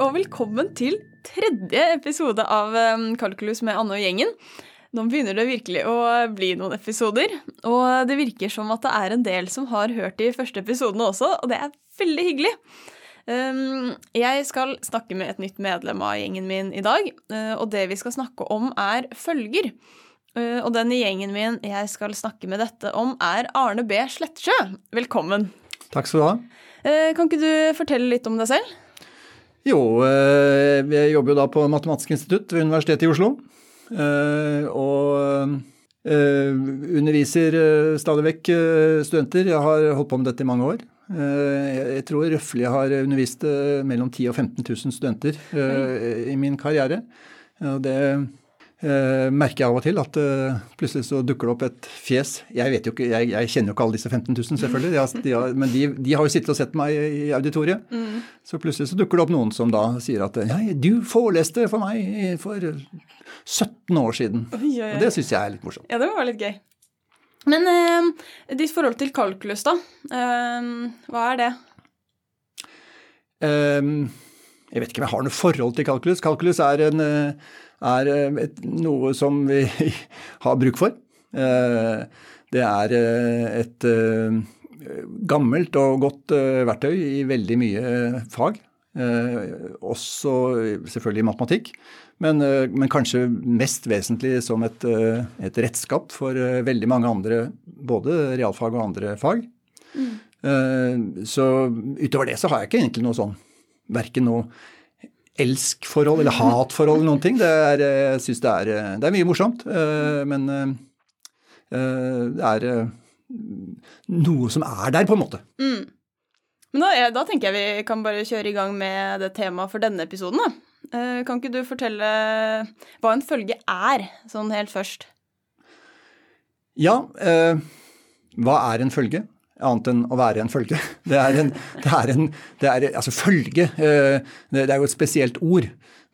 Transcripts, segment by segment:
og velkommen til tredje episode av um, Kalkulus med Anne og gjengen. Nå begynner det virkelig å bli noen episoder, og det virker som at det er en del som har hørt de første episodene også, og det er veldig hyggelig. Um, jeg skal snakke med et nytt medlem av gjengen min i dag, uh, og det vi skal snakke om, er følger. Uh, og den i gjengen min jeg skal snakke med dette om, er Arne B. Slettsjø. Velkommen. Takk skal du ha. Uh, kan ikke du fortelle litt om deg selv? Jo, jeg jobber jo da på Matematisk institutt ved Universitetet i Oslo. Og underviser stadig vekk studenter. Jeg har holdt på med dette i mange år. Jeg tror røftlig jeg har undervist mellom 10 000 og 15 000 studenter i min karriere. Og det merker jeg av og til at plutselig så dukker det opp et fjes. Jeg, vet jo ikke, jeg, jeg kjenner jo ikke alle disse 15 000, selvfølgelig, de har, de har, men de, de, har jo sittet og sett meg i auditoriet. Mm. Så plutselig så dukker det opp noen som da sier at ja, du foreleste for meg for 17 år siden. Oi, oi. Og det syns jeg er litt morsomt. Ja, det var litt gøy. Men eh, ditt forhold til kalkulus, da. Eh, hva er det? Eh, jeg vet ikke om jeg har noe forhold til kalkulus. Kalkulus er, en, er et, noe som vi har bruk for. Det er et gammelt og godt verktøy i veldig mye fag. Også selvfølgelig i matematikk. Men, men, kanskje mest vesentlig som et, et, redskap for veldig mange andre, både realfag og andre fag. Mm. Så utover det så har jeg ikke egentlig noe sånn verken noe elskforhold eller hat-forhold eller noen ting. Det er, jeg syns det, det, er mye morsomt. Men det er noe som er der, på en måte. Mm. Men da, da, tenker jeg vi kan bare kjøre i gang med det temaet for denne episoden, da. Kan ikke du fortelle hva en følge er, sånn helt først? Ja, eh, hva er en følge? Annet enn å være en følge. Det er en, det er en det er, Altså følge, eh, det er jo et spesielt ord.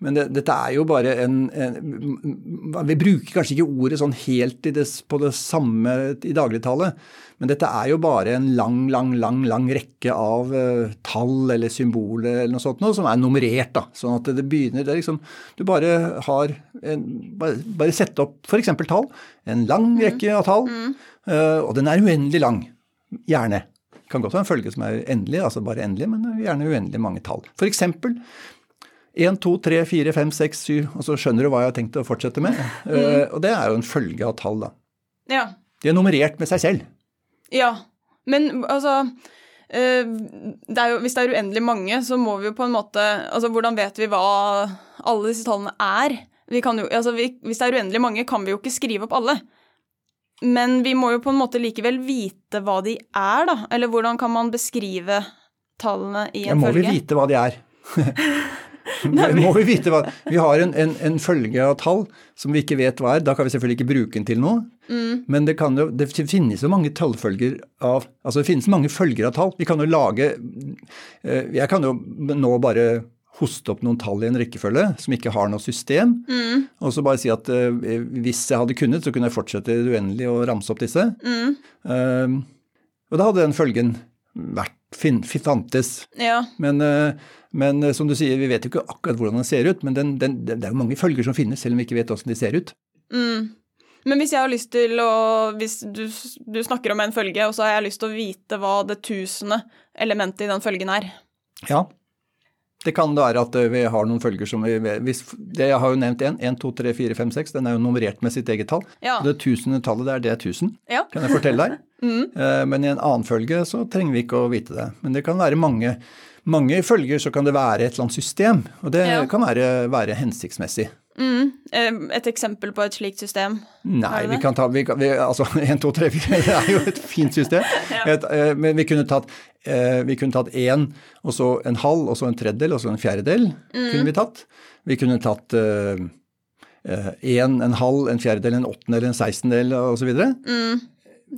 Men det, dette er jo bare en, en, Vi bruker kanskje ikke ordet sånn helt det, på det samme i dagligtale, men dette er jo bare en lang, lang, lang lang rekke av uh, tall eller symboler eller noe sånt noe, som er nummerert. da, Sånn at det begynner det liksom, Du bare har en, bare, bare sette opp f.eks. tall. En lang mm. rekke av tall, uh, og den er uendelig lang. Gjerne. Det kan godt være en følge som er endelig, altså bare endelig, men gjerne uendelig mange tall. For eksempel 1, 2, 3, 4, 5, 6, 7, og så skjønner du hva jeg har tenkt å fortsette med. Mm. Uh, og det er jo en følge av tall, da. Ja. De er nummerert med seg selv. Ja, men altså uh, det jo, Hvis det er uendelig mange, så må vi jo på en måte Altså, hvordan vet vi hva alle disse tallene er? Jo, altså, vi, hvis det er uendelig mange, kan vi jo ikke skrive opp alle. Men vi må jo på en måte likevel vite hva de er, da. Eller hvordan kan man beskrive tallene i en ja, må følge? Må vi vite hva de er? må vi vite hva Vi har en, en, en, følge av tall som vi ikke vet hva er. Da kan vi selvfølgelig ikke bruke den til noe. Mm. Men det, jo, det, finnes jo mange tallfølger av Altså det finnes mange følger av tall. Vi kan jo lage eh, Jeg kan jo nå bare hoste opp noen tall i en rekkefølge som ikke har noe system, mm. og så bare si at uh, hvis jeg hadde kunnet, så kunne jeg fortsette uendelig å ramse opp disse. Mm. Uh, og da hadde den følgen vært fin, fantes. Ja. Men, uh, men, som du sier, vi vet jo ikke akkurat hvordan den ser ut, men den, den, det er jo mange følger som finnes, selv om vi ikke vet hvordan de ser ut. Mm. Men hvis jeg har lyst til å Hvis du, du snakker om en følge, og så har jeg lyst til å vite hva det tusende elementet i den følgen er. Ja. Det kan være at vi har noen følger som vi hvis, det Jeg har jo nevnt én. 1, 2, 3, 4, 5, 6. Den er jo nummerert med sitt eget tall. Ja. Det tusende tallet der, det er 1000, ja. kan jeg fortelle deg. mm. Men i en annen følge så trenger vi ikke å vite det. Men det kan være mange, mange følger, så kan det være et eller annet system. Og det ja. kan være, være hensiktsmessig. Mm. Et eksempel på et slikt system? Nei, vi kan ta vi kan, vi, Altså 1, 2, 3, 4 det er jo et fint system. ja. et, men vi kunne tatt Eh, vi kunne tatt én, og så en halv, og så en tredjedel, og så en fjerdedel. Mm. kunne Vi tatt. Vi kunne tatt én, en, halv, en fjerdedel, en åttendel, en sekstendel osv. Så, mm.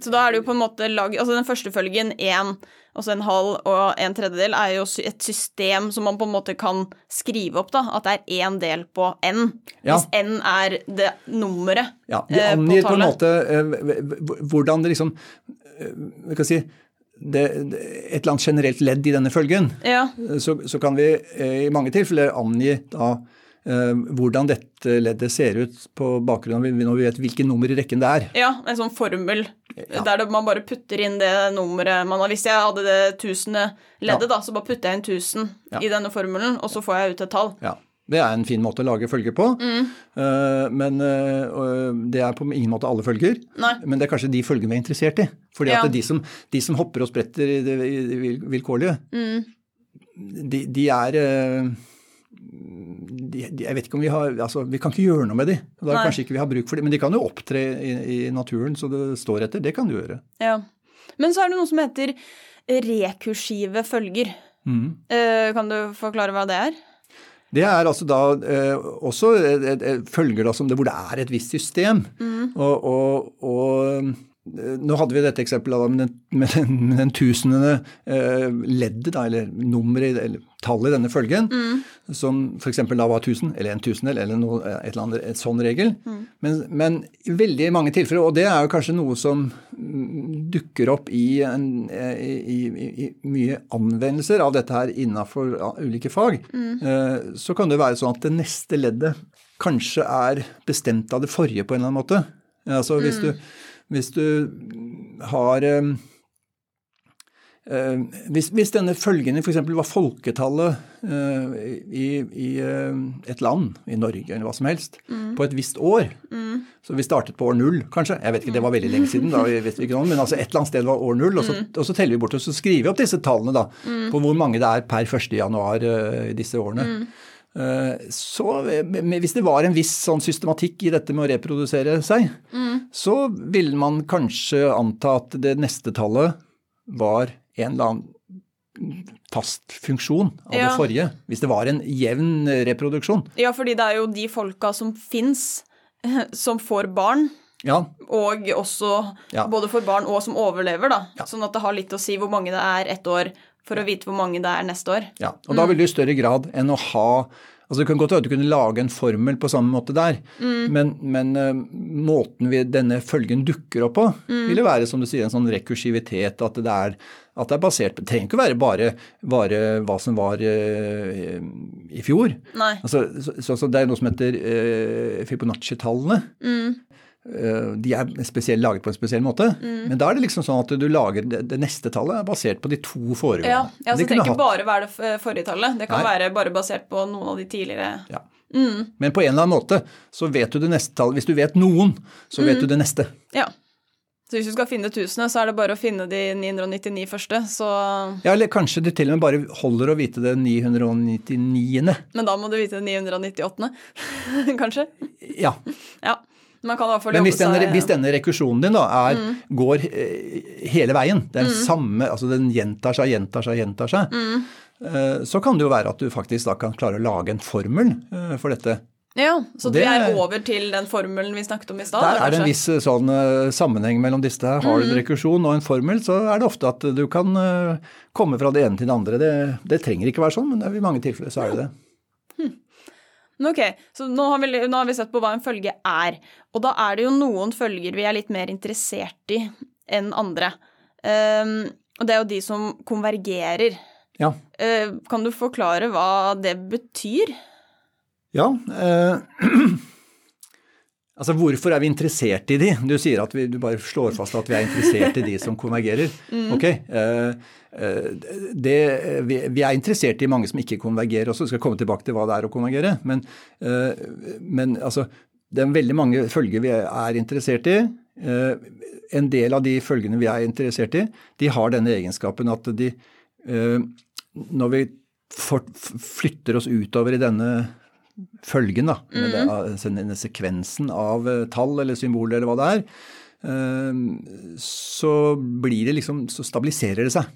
Så da er det jo på en måte lag, altså Den første følgen, én, altså en halv og en tredjedel, er jo et system som man på en måte kan skrive opp. da, At det er én del på n. Ja. Hvis n er det nummeret ja, vi angir på, på en måte uh, hvordan det liksom Vi kan si det, et eller annet generelt ledd i denne følgen, Ja. så, så kan vi eh, i mange tilfeller angi da eh, hvordan dette leddet ser ut på bakgrunn av når vi vet hvilket nummer i rekken det er. Ja, en sånn formel der det, man bare putter inn det nummeret man har. Hvis jeg hadde det tusende leddet, da, så bare putter jeg inn 1000 Ja. i denne formelen, og så får jeg ut et tall. Ja, Det er en fin måte å lage følger på, Eh, men eh, det er på ingen måte alle følger. Nei. Men det er kanskje de følgene vi er interessert i. Fordi Ja. at de som, de som hopper og spretter i det vilkårlige, mm. de, de er eh, de, de, Jeg vet ikke om vi har altså Vi kan ikke gjøre noe med de. Da Nei. kanskje ikke vi har bruk for de, Men de kan jo opptre i, i naturen så det står etter. Det kan du gjøre. Ja. Men så er det noe som heter rekursive følger. Mm. Eh, kan du forklare hva det er? Det er altså da eh, også et, et, et, følger da som det hvor det er et visst system. Og, og, og eh, nå hadde vi dette eksempelet da, med, den, med, den, med den tusende eh, leddet, da, eller nummeret, eller tallet i denne følgen, som f.eks. da var 1000, eller en tusendel, eller noe, et eller annet, et sånn regel. Men, men i veldig mange tilfeller, og det er jo kanskje noe som mm, dukker opp i, en, i, i, i mye anvendelser av dette her innenfor ulike fag, eh, så kan det være sånn at det neste leddet kanskje er bestemt av det forrige på en eller annen måte. Altså hvis du, hvis du har eh, eh, hvis, hvis denne følgende f.eks. var folketallet eh, i, i eh, et land, i Norge eller hva som helst, på et visst år Så vi startet på år null, kanskje. Jeg vet ikke, Det var veldig lenge siden, da, vet vi ikke noe, men altså et eller annet sted var år null. Og så, og så teller vi bort og så skriver vi opp disse tallene da, på hvor mange det er per 1. januar eh, i disse årene. Eh, Så Hvis det var en viss sånn systematikk i dette med å reprodusere seg, så ville man kanskje anta at det neste tallet var en eller annen fast funksjon av Ja. det forrige. Hvis det var en jevn reproduksjon. Ja, fordi det er jo de folka som fins, som får barn. Ja, Og også Ja. både for barn og som overlever, da. Sånn at det har litt å si hvor mange det er ett år, for å vite hvor mange det er neste år. Ja, og da vil du i større grad enn å ha Altså Det kan godt være at du kunne lage en formel på samme måte der, men, men uh, måten vi, denne følgen dukker opp på, vil jo være som du sier, en sånn rekursivitet. At det er, at det er basert på Det trenger ikke være bare, bare hva som var uh, i fjor. Nei. Altså, så, så, så Det er noe som heter uh, Fibonacci-tallene. Eh, de er spesielt laget på en spesiell måte. Men da er det liksom sånn at du lager det, det neste tallet er basert på de to foregående. Ja, ja så Det trenger ikke hatt- bare være det forrige tallet. Det kan Nei. være bare basert på noen av de tidligere Ja. Men på en eller annen måte så vet du det neste tallet. Hvis du vet noen, så vet du det neste. Ja. Så hvis du skal finne tusene, så er det bare å finne de 999 første, så Ja, eller kanskje det til og med bare holder å vite det 999. Men da må du vite det 998., kanskje? Ja. Ja. Men hvis denne, seg hvis denne rekursjonen din da er, går eh, hele veien, den samme, altså den gjentar seg, gjentar seg, gjentar seg, mm. så kan det jo være at du faktisk da kan klare å lage en formel eh, for dette. Ja, så Det- vi er over til den formelen vi snakket om i stad? Der er det en viss eh, sånn eh, sammenheng mellom disse her. Har du en rekursjon og en formel, så er det ofte at du kan eh, komme fra det ene til det andre. Det, det trenger ikke være sånn, men i mange tilfeller så er det det. Ok, så nå har, vi, nå har vi sett på hva en følge er. Og da er det jo noen følger vi er litt mer interessert i enn andre. Um, og det er jo de som konvergerer. Ja. Uh, kan du forklare hva det betyr? Ja. Eh, altså hvorfor er vi interessert i de? Du sier at vi, du bare slår fast at vi er interessert i de som konvergerer. Ok. Eh, eh, det, vi, vi er interessert i mange som ikke konvergerer også. Vi skal komme tilbake til hva det er å konvergere. Men, eh, men altså, det er veldig mange følger vi er interessert i. En del av de følgene vi er interessert i, de har denne egenskapen at de Når vi flytter oss utover i denne følgen, da, mm. denne sekvensen av eh, tall eller symboler eller hva det er, eh, så blir det liksom Så stabiliserer det seg.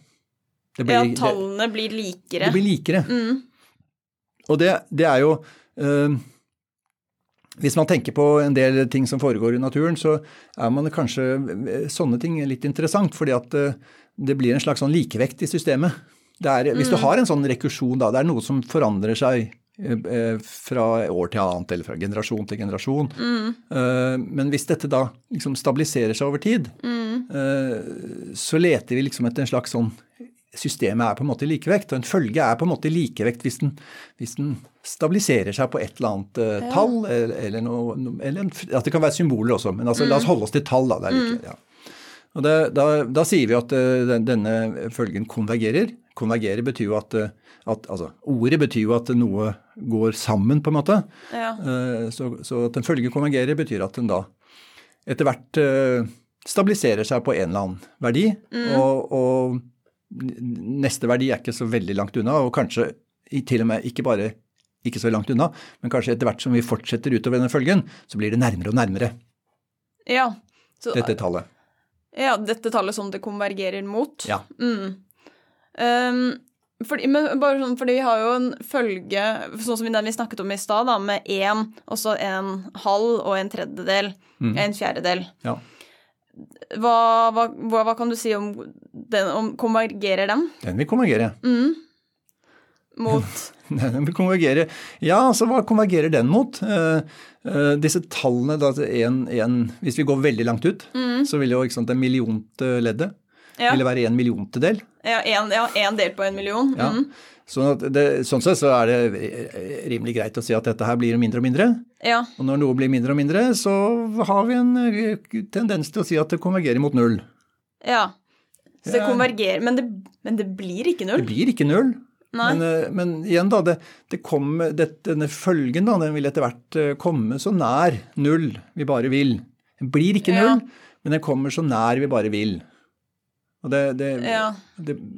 Det Ja, det- tallene blir likere. det blir likere. Mm. Og det, det er jo eh, Hvis man tenker på en del ting som foregår i naturen, så er man kanskje sånne ting litt interessant, fordi at det blir en slags sånn likevekt i systemet. Det er, Hvis du har en sånn rekursjon, da, det er noe som forandrer seg fra år til annet, eller fra generasjon til generasjon. Mm. Men hvis dette da liksom stabiliserer seg over tid, mm. så leter vi liksom etter en slags sånn Systemet er på en måte likevekt, og en følge er på en måte likevekt hvis den, hvis den stabiliserer seg på et eller annet ja. tall, eller, eller, noe, eller en, at det kan være symboler også. Men altså, mm. la oss mm. holde oss til tall, da. Det er like, mm. ja. Og det, da, da, sier vi at denne følgen konvergerer. Konvergerer betyr jo at, at, altså, Ordet betyr jo at noe går sammen, på en måte. Ja. Uh, så, så, at en følge konvergerer betyr at den da etter hvert stabiliserer seg på en eller annen verdi. Mm. og, og neste verdi er ikke så veldig langt unna, og kanskje til og med ikke bare ikke så langt unna, men kanskje etter hvert som vi fortsetter utover denne følgen, så blir det nærmere og nærmere ja, så, dette tallet. Ja, dette tallet som det konvergerer mot. Ja. Mm. Um, fordi, men bare sånn, fordi vi har jo en følge, sånn som den vi snakket om i stad, med én, og så en halv og en tredjedel, mm. en fjerdedel. Ja. Hva, hva, hva, kan du si om den? Om, konvergerer den? Den vil konvergere. Mm. Mot Den vil konvergere. Ja, altså hva konvergerer den mot? Uh, uh, disse tallene, da, en, en, hvis vi går veldig langt ut, mm. så vil jo sant, det millionte leddet ja. ville være en milliontedel. Ja, en, ja, en del på en million. Ja. Mm. Sånn, det, sånn sett så er det rimelig greit å si at dette her blir mindre og mindre. Ja. Og når noe blir mindre og mindre, så har vi en eh, tendens til å si at det konvergerer mot null. Ja. Så det konvergerer, men det, men det blir ikke null? Det blir ikke null. Men, eh, men, igjen, da. Det, det kom, det, denne følgen da, den vil etter hvert eh, komme så nær null vi bare vil. Den blir ikke null, men den kommer så nær vi bare vil. Og det, ja.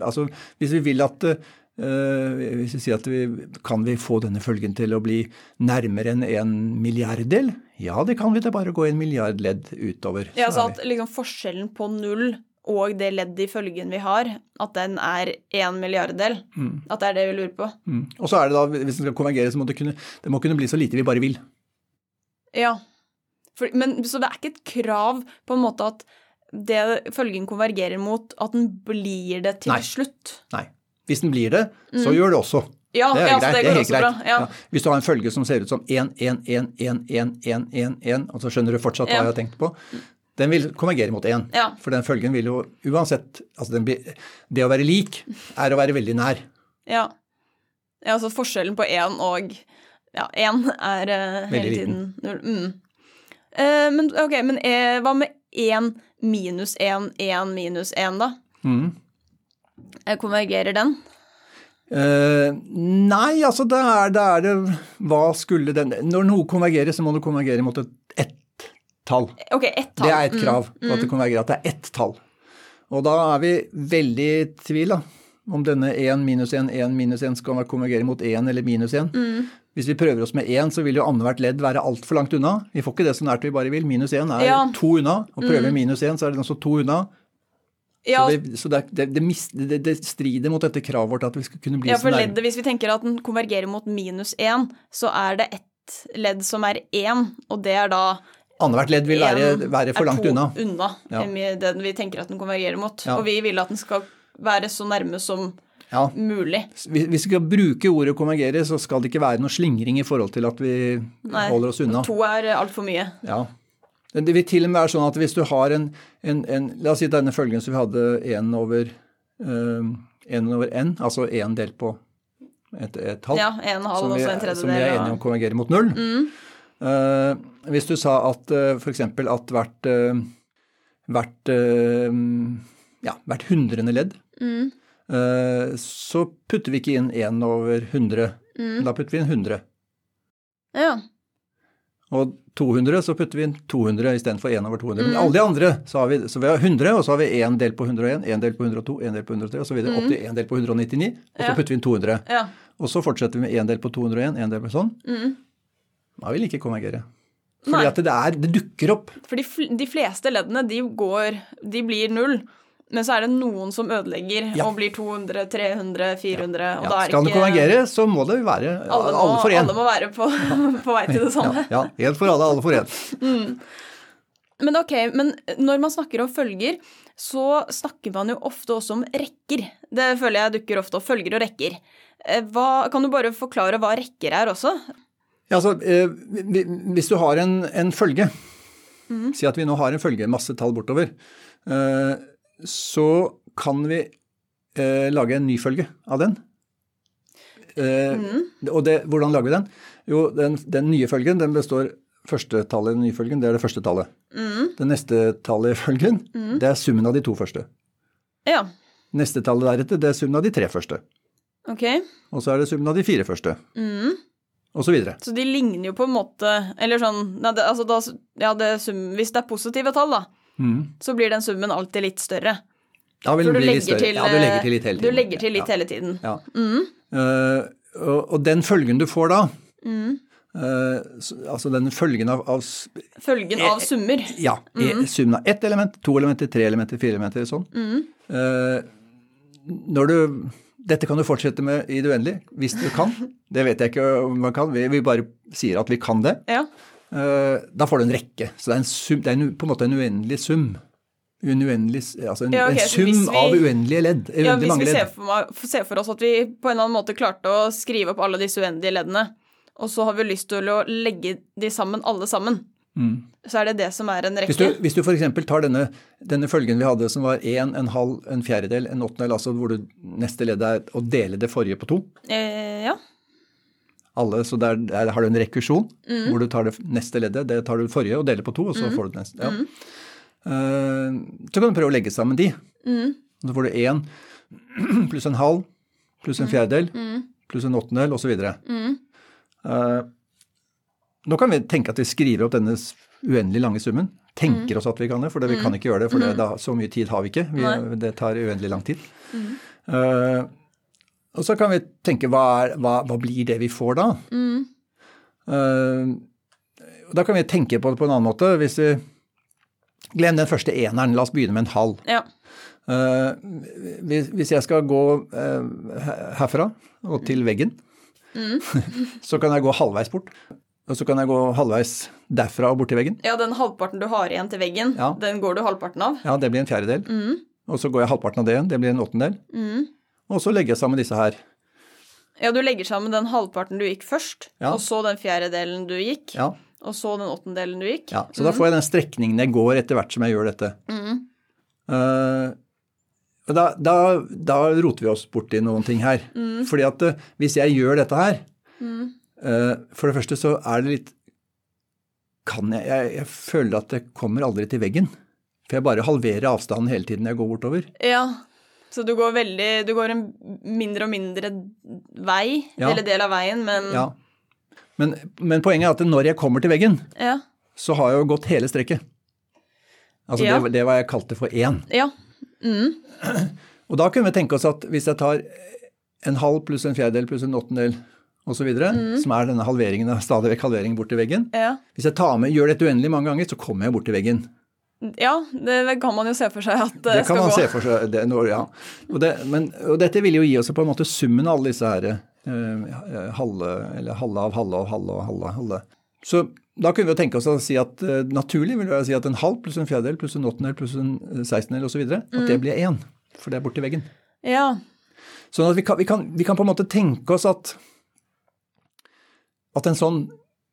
altså, hvis vi vil at Uh, hvis vi sier at vi, Kan vi få denne følgen til å bli nærmere enn en milliarddel? Ja, det kan vi. Det er bare å gå en milliard ledd utover. Ja, så at liksom forskjellen på null og det leddet i følgen vi har, at den er én milliarddel. Mm. At det er det vi lurer på. Mm. Og så er det da, hvis den skal konvergere, så må det kunne, det må kunne bli så lite vi bare vil. Ja. For, men, så det er ikke et krav på en måte at det følgen konvergerer mot, at den blir det til Nei. slutt? Nei. Hvis den blir det, så mm. gjør det også. Ja, det er ja, greit. Det, det, er helt greit. Ja. Ja. Hvis du har en følge som ser ut som 1, 1, 1, 1, 1, 1, 1, 1, og så skjønner du fortsatt hva jeg har tenkt på, den vil konvergere mot 1. For den følgen vil jo uansett altså blir, Det å være lik er å være veldig nær. Ja. ja altså forskjellen på 1 og ja, 1 er uh, hele tiden null. Mm. Uh, men ok, men uh, hva med 1 minus 1, 1 minus 1, da? Mm. Konvergerer den? Uh, nei, altså det er, det er, det Hva skulle den Når noe konvergerer, så må det konvergere mot et ett-tall. Ok, ett tall. Det er et krav mm. at det konvergerer, at det er ett tall. Og da er vi veldig i tvil da, om denne 1 minus 1, 1 minus 1 skal konvergere mot 1 eller minus 1. Mm. Hvis vi prøver oss med 1, så vil jo annethvert ledd være altfor langt unna. Vi får ikke det så nært vi bare vil. Minus 1 er ja. to unna. Og prøver vi mm. minus 1, så er det altså to unna. Ja. Så, det, så det, det, det, strider mot dette kravet vårt at vi skal kunne bli ja, for så leddet, Hvis vi tenker at den konvergerer mot minus 1, så er det ett ledd som er 1, og det er da Annethvert ledd vil være, være for langt unna. unna ja. den vi tenker at den konvergerer mot. Ja. Og vi vil at den skal være så nærme som ja. mulig. Hvis vi skal bruke ordet konvergere, så skal det ikke være noe slingring i forhold til at vi Nei, holder oss unna. To er altfor mye. Ja. Det vil til og med være sånn at hvis du har en, en, en La oss si denne følgen som vi hadde 1 over, uh, over n, altså 1 delt på et, et tall. Ja, en halv og så en tredjedel. Som vi er enige om konvergerer mot null. Mm. Uh, hvis du sa at uh, f.eks. at hvert, uh, hvert, uh, ja, hvert hundrende ledd mm. Så putter vi ikke inn 1 over 100. Mm. Da putter vi inn 100. Ja. Og 200, så putter vi inn 200 istedenfor 1 over 200. Mm. Men alle de andre, så har vi, så vi har 100, og så har vi 1 del på 101, 1 del på 102, 1 del på 103 osv. Mm. opp til 1 del på 199, og så ja. putter vi inn 200. Ja. Og så fortsetter vi med 1 del på 201, 1 del på sånn. Mm. Da vil ikke konvergere. Fordi at det, er, det dukker opp. For de fleste leddene, de går De blir null. Men så er det noen som ødelegger ja. og blir 200, 300, 400 ja. og da er Skal det konvergere, så må det være alle, må, alle for én. Alle må være på, på vei til det samme. Ja, én for alle, alle for én. Mm. Men ok, men når man snakker om følger, så snakker man jo ofte også om rekker. Det føler jeg dukker ofte opp. Følger og rekker. Eh, hva, kan du bare forklare hva rekker er også? Ja, altså, eh, Hvis du har en, en følge Si at vi nå har en følge, masse tall bortover. Så kan vi eh, lage en ny følge av den. Eh, Og det, hvordan lager vi den? Jo, den, den nye følgen den består Første tallet i den nye følgen, det er det første tallet. Det neste tallet i følgen, det er summen av de to første. Ja. Neste tallet deretter, det er summen av de tre første. Ok. Og så er det summen av de fire første. Og så videre. Så de ligner jo på en måte Eller sånn nei, det, altså da, ja, det sum, Hvis det er positive tall, da, så blir den summen alltid litt større. Ja, vil For du den bli litt legger, større. til, ja, du legger til litt hele du tiden. legger til litt ja. hele tiden. Ja. Eh, og, og den følgen du får da, mm. Uh, altså den følgen av, av Følgen av summer. ja, e- summen av ett element, to elementer, tre elementer, fire elementer, sånn. Eh, når du, dette kan du fortsette med i det uendelige, hvis du kan. Det vet jeg ikke om man kan, vi, vi bare sier at vi kan det. Ja. Eh, da får du en rekke. Så det er, en sum, det er en, på en måte en uendelig sum. En, uendelig, altså en, Ja, okay, en sum vi- av uendelige ledd. Uendelig Ja, hvis vi ser for, ser for oss at vi på en eller annen måte klarte å skrive opp alle disse uendelige leddene, og så har vi lyst til å legge de sammen alle sammen, så er det det som er en Hvis rekke. du, hvis du f.eks. tar denne, denne følgen vi hadde som var en, en halv, en fjerdedel, en åttendel, altså hvor du neste ledd er å dele det forrige på to. Eh, ja. Alle, så der, der har du en rekursjon hvor du tar det neste leddet, det tar du forrige og deler på to, og så får du det neste. Ja. Eh, så kan du prøve å legge sammen de. Så får du én pluss en halv pluss en fjerdedel pluss en åttendel osv. Uh, nå kan vi tenke at vi skriver opp denne uendelig lange summen. Tenker oss at vi kan det, for det, vi kan ikke gjøre det, for det, da, så mye tid har vi ikke. Vi, det tar uendelig lang tid. Eh, og så kan vi tenke hva, er, hva, hva blir det vi får da? Mm. Uh, da kan vi tenke på det på en annen måte. Hvis vi Glem den første eneren, la oss begynne med en halv. ja. Uh, hvis, hvis jeg skal gå uh, herfra og til veggen, så kan jeg gå halvveis bort. Og så kan jeg gå halvveis derfra og bort til veggen. Ja, den halvparten du har igjen til veggen, Ja. den går du halvparten av. Ja, det blir en fjerdedel. Og så går jeg halvparten av det igjen, det blir en åttendel. Og så legger jeg sammen disse her. Ja, du legger sammen den halvparten du gikk først, Ja. og så den fjerdedelen du gikk, Ja, og så den åttendelen du gikk. ja. Så da får jeg den strekningen jeg går etter hvert som jeg gjør dette. Mm. Uh, da, da, da roter vi oss borti noen ting her. Fordi at uh, hvis jeg gjør dette her eh, For det første så er det litt kan jeg, jeg, jeg føler at jeg kommer aldri til veggen. For jeg bare halverer avstanden hele tiden jeg går bortover. Ja, så du går veldig Du går en mindre og mindre vei, Ja. eller del av veien, men Ja. Men, men poenget er at når jeg kommer til veggen, Ja. så har jeg jo gått hele strekket. Altså Ja. det, det var jeg kalte for én. ja. Og da kunne vi tenke oss at hvis jeg tar en halv pluss en fjerdedel pluss en åttendel osv., mm. som er denne halveringen, stadig vekk halveringen bort til veggen Ja. Hvis jeg tar med, gjør dette uendelig mange ganger, så kommer jeg bort til veggen. Ja, det kan man jo se for seg at det, Det kan man gå. se for seg. Det, ja. og, det, men, og dette vil jo gi oss på en måte summen av alle disse her eh, halve, eller halve av halve og halve og halve. halve. Så da kunne vi jo tenke oss å si at eh, naturlig vil jeg si at en halv pluss en fjerdedel pluss en åttendel pluss en eh, sekstendel osv. at det blir én. For det er borti veggen. Ja. Sånn at vi kan, vi kan, vi kan på en måte tenke oss at, at en sånn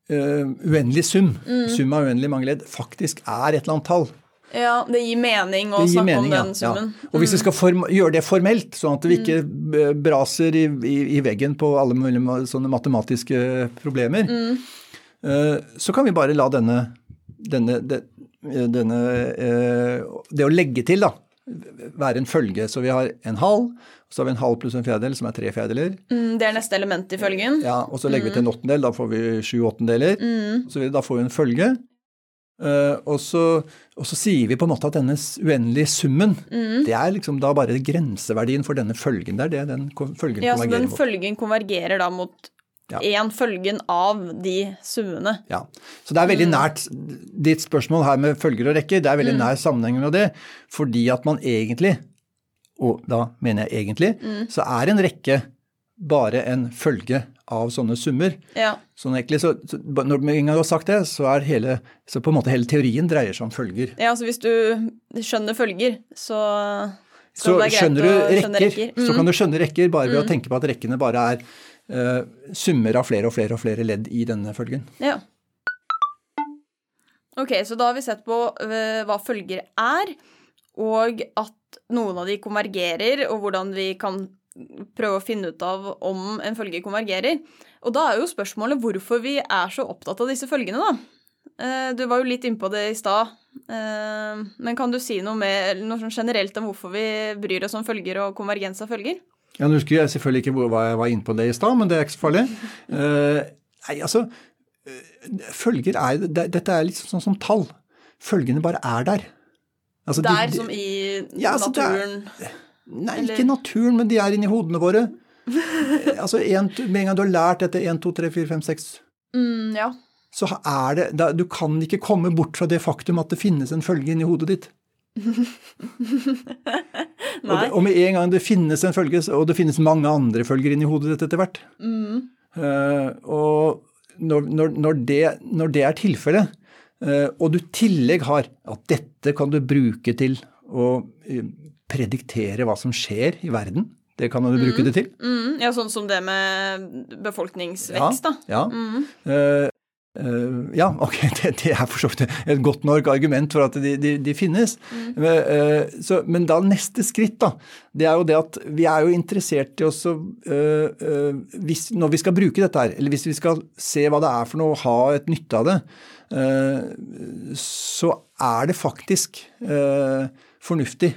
eh, uendelig sum, sum av uendelig mange ledd, faktisk er et eller annet tall. Ja, det gir mening å gir snakke mening, om den summen. Ja. Og hvis vi skal form gjøre det formelt, sånn at vi ikke eh, braser i, i, i veggen på alle mulige sånne matematiske problemer, eh, så kan vi bare la denne, denne, det, denne uh, Det å legge til, da, være en følge. Så vi har en halv, så har vi en halv pluss en fjerdedel, som er tre fjerdedeler. Mm, det er neste element i følgen. Ja, og så legger vi til en åttendel, da får vi sju åttendeler. Så vi, da får vi en følge. Eh, og, så, og så sier vi på en måte at denne uendelige summen, det er liksom da bare grenseverdien for denne følgen der. Det er den følgen Ja, så den mot. følgen konvergerer da mot Ja. følgen av de summene. Ja. Så det er veldig nært ditt spørsmål her med følger og rekker. Det er veldig nær sammenheng med det, fordi at man egentlig, og da mener jeg egentlig, så er en rekke bare en følge av sånne summer. Ja. Sånn egentlig, så, så når du har sagt det, så er hele, så på en måte hele teorien dreier seg om følger. ja, så hvis du skjønner følger, så Så så skjønner du rekker, skjønne rekker. Mm. så kan du skjønne rekker bare ved å tenke på at rekkene bare er uh, summer av flere og flere og flere ledd i denne følgen. Ja. Ok, så da har vi sett på eh, hva følger er, og at noen av de konvergerer, og hvordan vi kan prøve å finne ut av om en følge konvergerer. Og da er jo spørsmålet hvorfor vi er så opptatt av disse følgene, da. Eh, Du var jo litt innpå det i stad, eh, men kan du si noe, med, noe sånn generelt om hvorfor vi bryr oss om følger og konvergens av følger? Ja, Nå husker jeg selvfølgelig ikke hva jeg var innpå det i stad, men det er ikke så farlig. Eh, nei, altså, følger er Dette er litt sånn som tall. Følgene bare er der. Altså, Der de- som i Ja, altså, det er- naturen. Nei, eller- ikke naturen, men de er inni hodene våre. Eh, altså, en, Med en gang du har lært dette 1, 2, 3, 4, 5, 6, Mm, ja. så er det da, Du kan ikke komme bort fra det faktum at det finnes en følge inni hodet ditt. Og, det, og med en gang det finnes en følge, og det finnes mange andre følger inni hodet ditt etter hvert Mm. uh, Og når, når, når, det, når det er tilfellet, uh, og du tillegg har at dette kan du bruke til å prediktere hva som skjer i verden, det kan du bruke det til. Mm, ja, sånn som det med befolkningsvekst, da. Ja. Mm. Uh, uh, ja, ok, det, det er for så vidt et godt nok argument for at de, de, de finnes. Men, Uh, så, men da neste skritt, da, det er jo det at vi er jo interessert i også hvis, Når vi skal bruke dette her, eller hvis vi skal se hva det er for noe, ha et nytte av det, så er det faktisk fornuftig.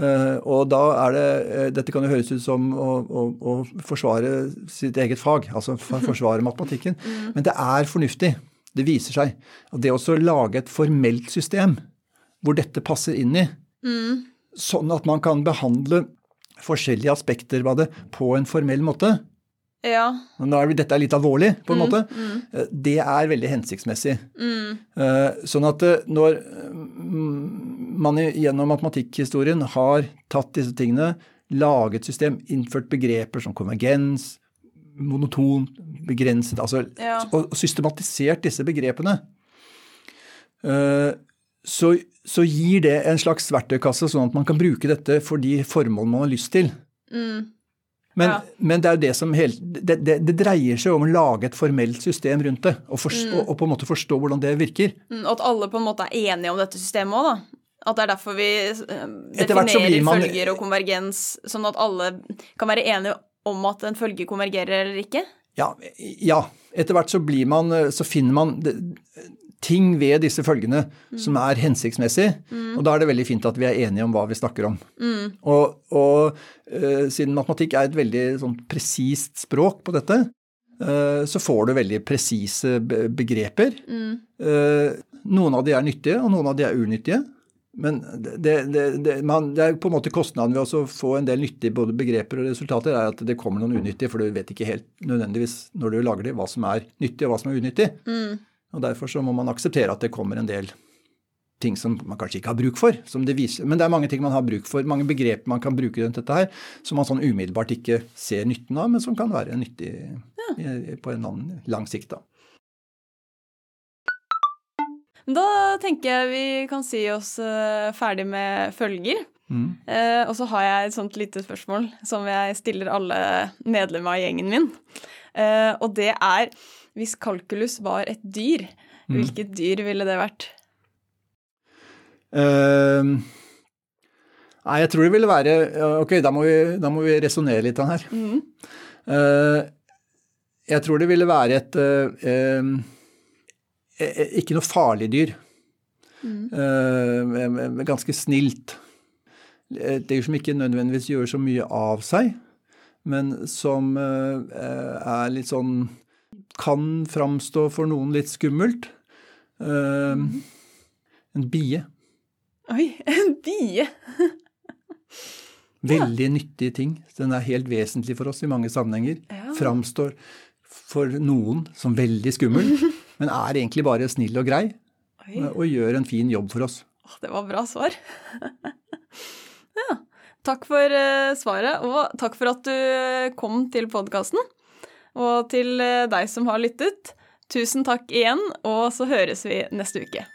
Eh, og da er det eh, Dette kan jo høres ut som å, å, å forsvare sitt eget fag, altså forsvare matematikken. Men det er fornuftig. Det viser seg. at det å lage et formelt system hvor dette passer inn i, Mm. sånn at man kan behandle forskjellige aspekter av det på en formell måte. Ja. Nå er, dette er litt alvorlig, på en måte. Mm. Det er veldig hensiktsmessig. Mm. Eh, Sånn at eh, når mm, man gjennom matematikkhistorien har tatt disse tingene, laget system, innført begreper som konvergens, monoton, begrenset, altså Ja. og systematisert disse begrepene, eh, så, så gir det en slags verktøykasse, sånn at man kan bruke dette for de formål man har lyst til. Mm. Men, Ja. men det er jo det som hele, det, det, det dreier seg om å lage et formelt system rundt det, og, fors- og, og på en måte forstå hvordan det virker. Mm, Og at alle på en måte er enige om dette systemet òg, da. At det er derfor vi eh, definerer man- følger og konvergens, sånn at alle kan være enige om at en følge konvergerer eller ikke. Ja, ja. etter hvert så blir man, så finner man det, ting ved disse følgene som er hensiktsmessig, og da er det veldig fint at vi er enige om hva vi snakker om. Og, og uh, siden matematikk er et veldig sånn presist språk på dette, uh, så får du veldig presise be- begreper. Uh, noen av de er nyttige, og noen av de er unyttige. Men det, det, det, man, det er på en måte kostnaden ved å få en del nyttige både begreper og resultater, er at det kommer noen unyttige, for du vet ikke helt nødvendigvis når du lager det, hva som er nyttig og hva som er unyttig. Og Derfor så må man akseptere at det kommer en del ting som man kanskje ikke har bruk for. som det viser. Men det er mange ting man har bruk for, mange begreper man kan bruke rundt dette her, som man sånn umiddelbart ikke ser nytten av, men som kan være nyttig på en annen lang sikt. da. Da tenker jeg vi kan si oss eh, ferdig med følger. Eh, og så har jeg et sånt lite spørsmål som jeg stiller alle medlemmer av gjengen min. Eh, og det er hvis kalkulus var et dyr, hvilket dyr ville det vært? Uh, nei, jeg tror det ville være Ok, da må vi, da må vi resonnere litt her. Eh, jeg tror det ville være et uh, Ikke noe farlig dyr. Mm. ganske snilt. Et dyr som ikke nødvendigvis gjør så mye av seg, men som er litt sånn Kan framstå for noen litt skummelt. Eh, en bie. Oi, en bie! Veldig nyttige ting. Den er helt vesentlig for oss i mange sammenhenger. Ja. Framstår for noen som veldig skummel, men er egentlig bare snill og grei Oi, og gjør en fin jobb for oss. det var bra svar. ja. Takk for eh, svaret, og takk for at du kom til podkasten. Og til eh, deg som har lyttet, tusen takk igjen, og så høres vi neste uke.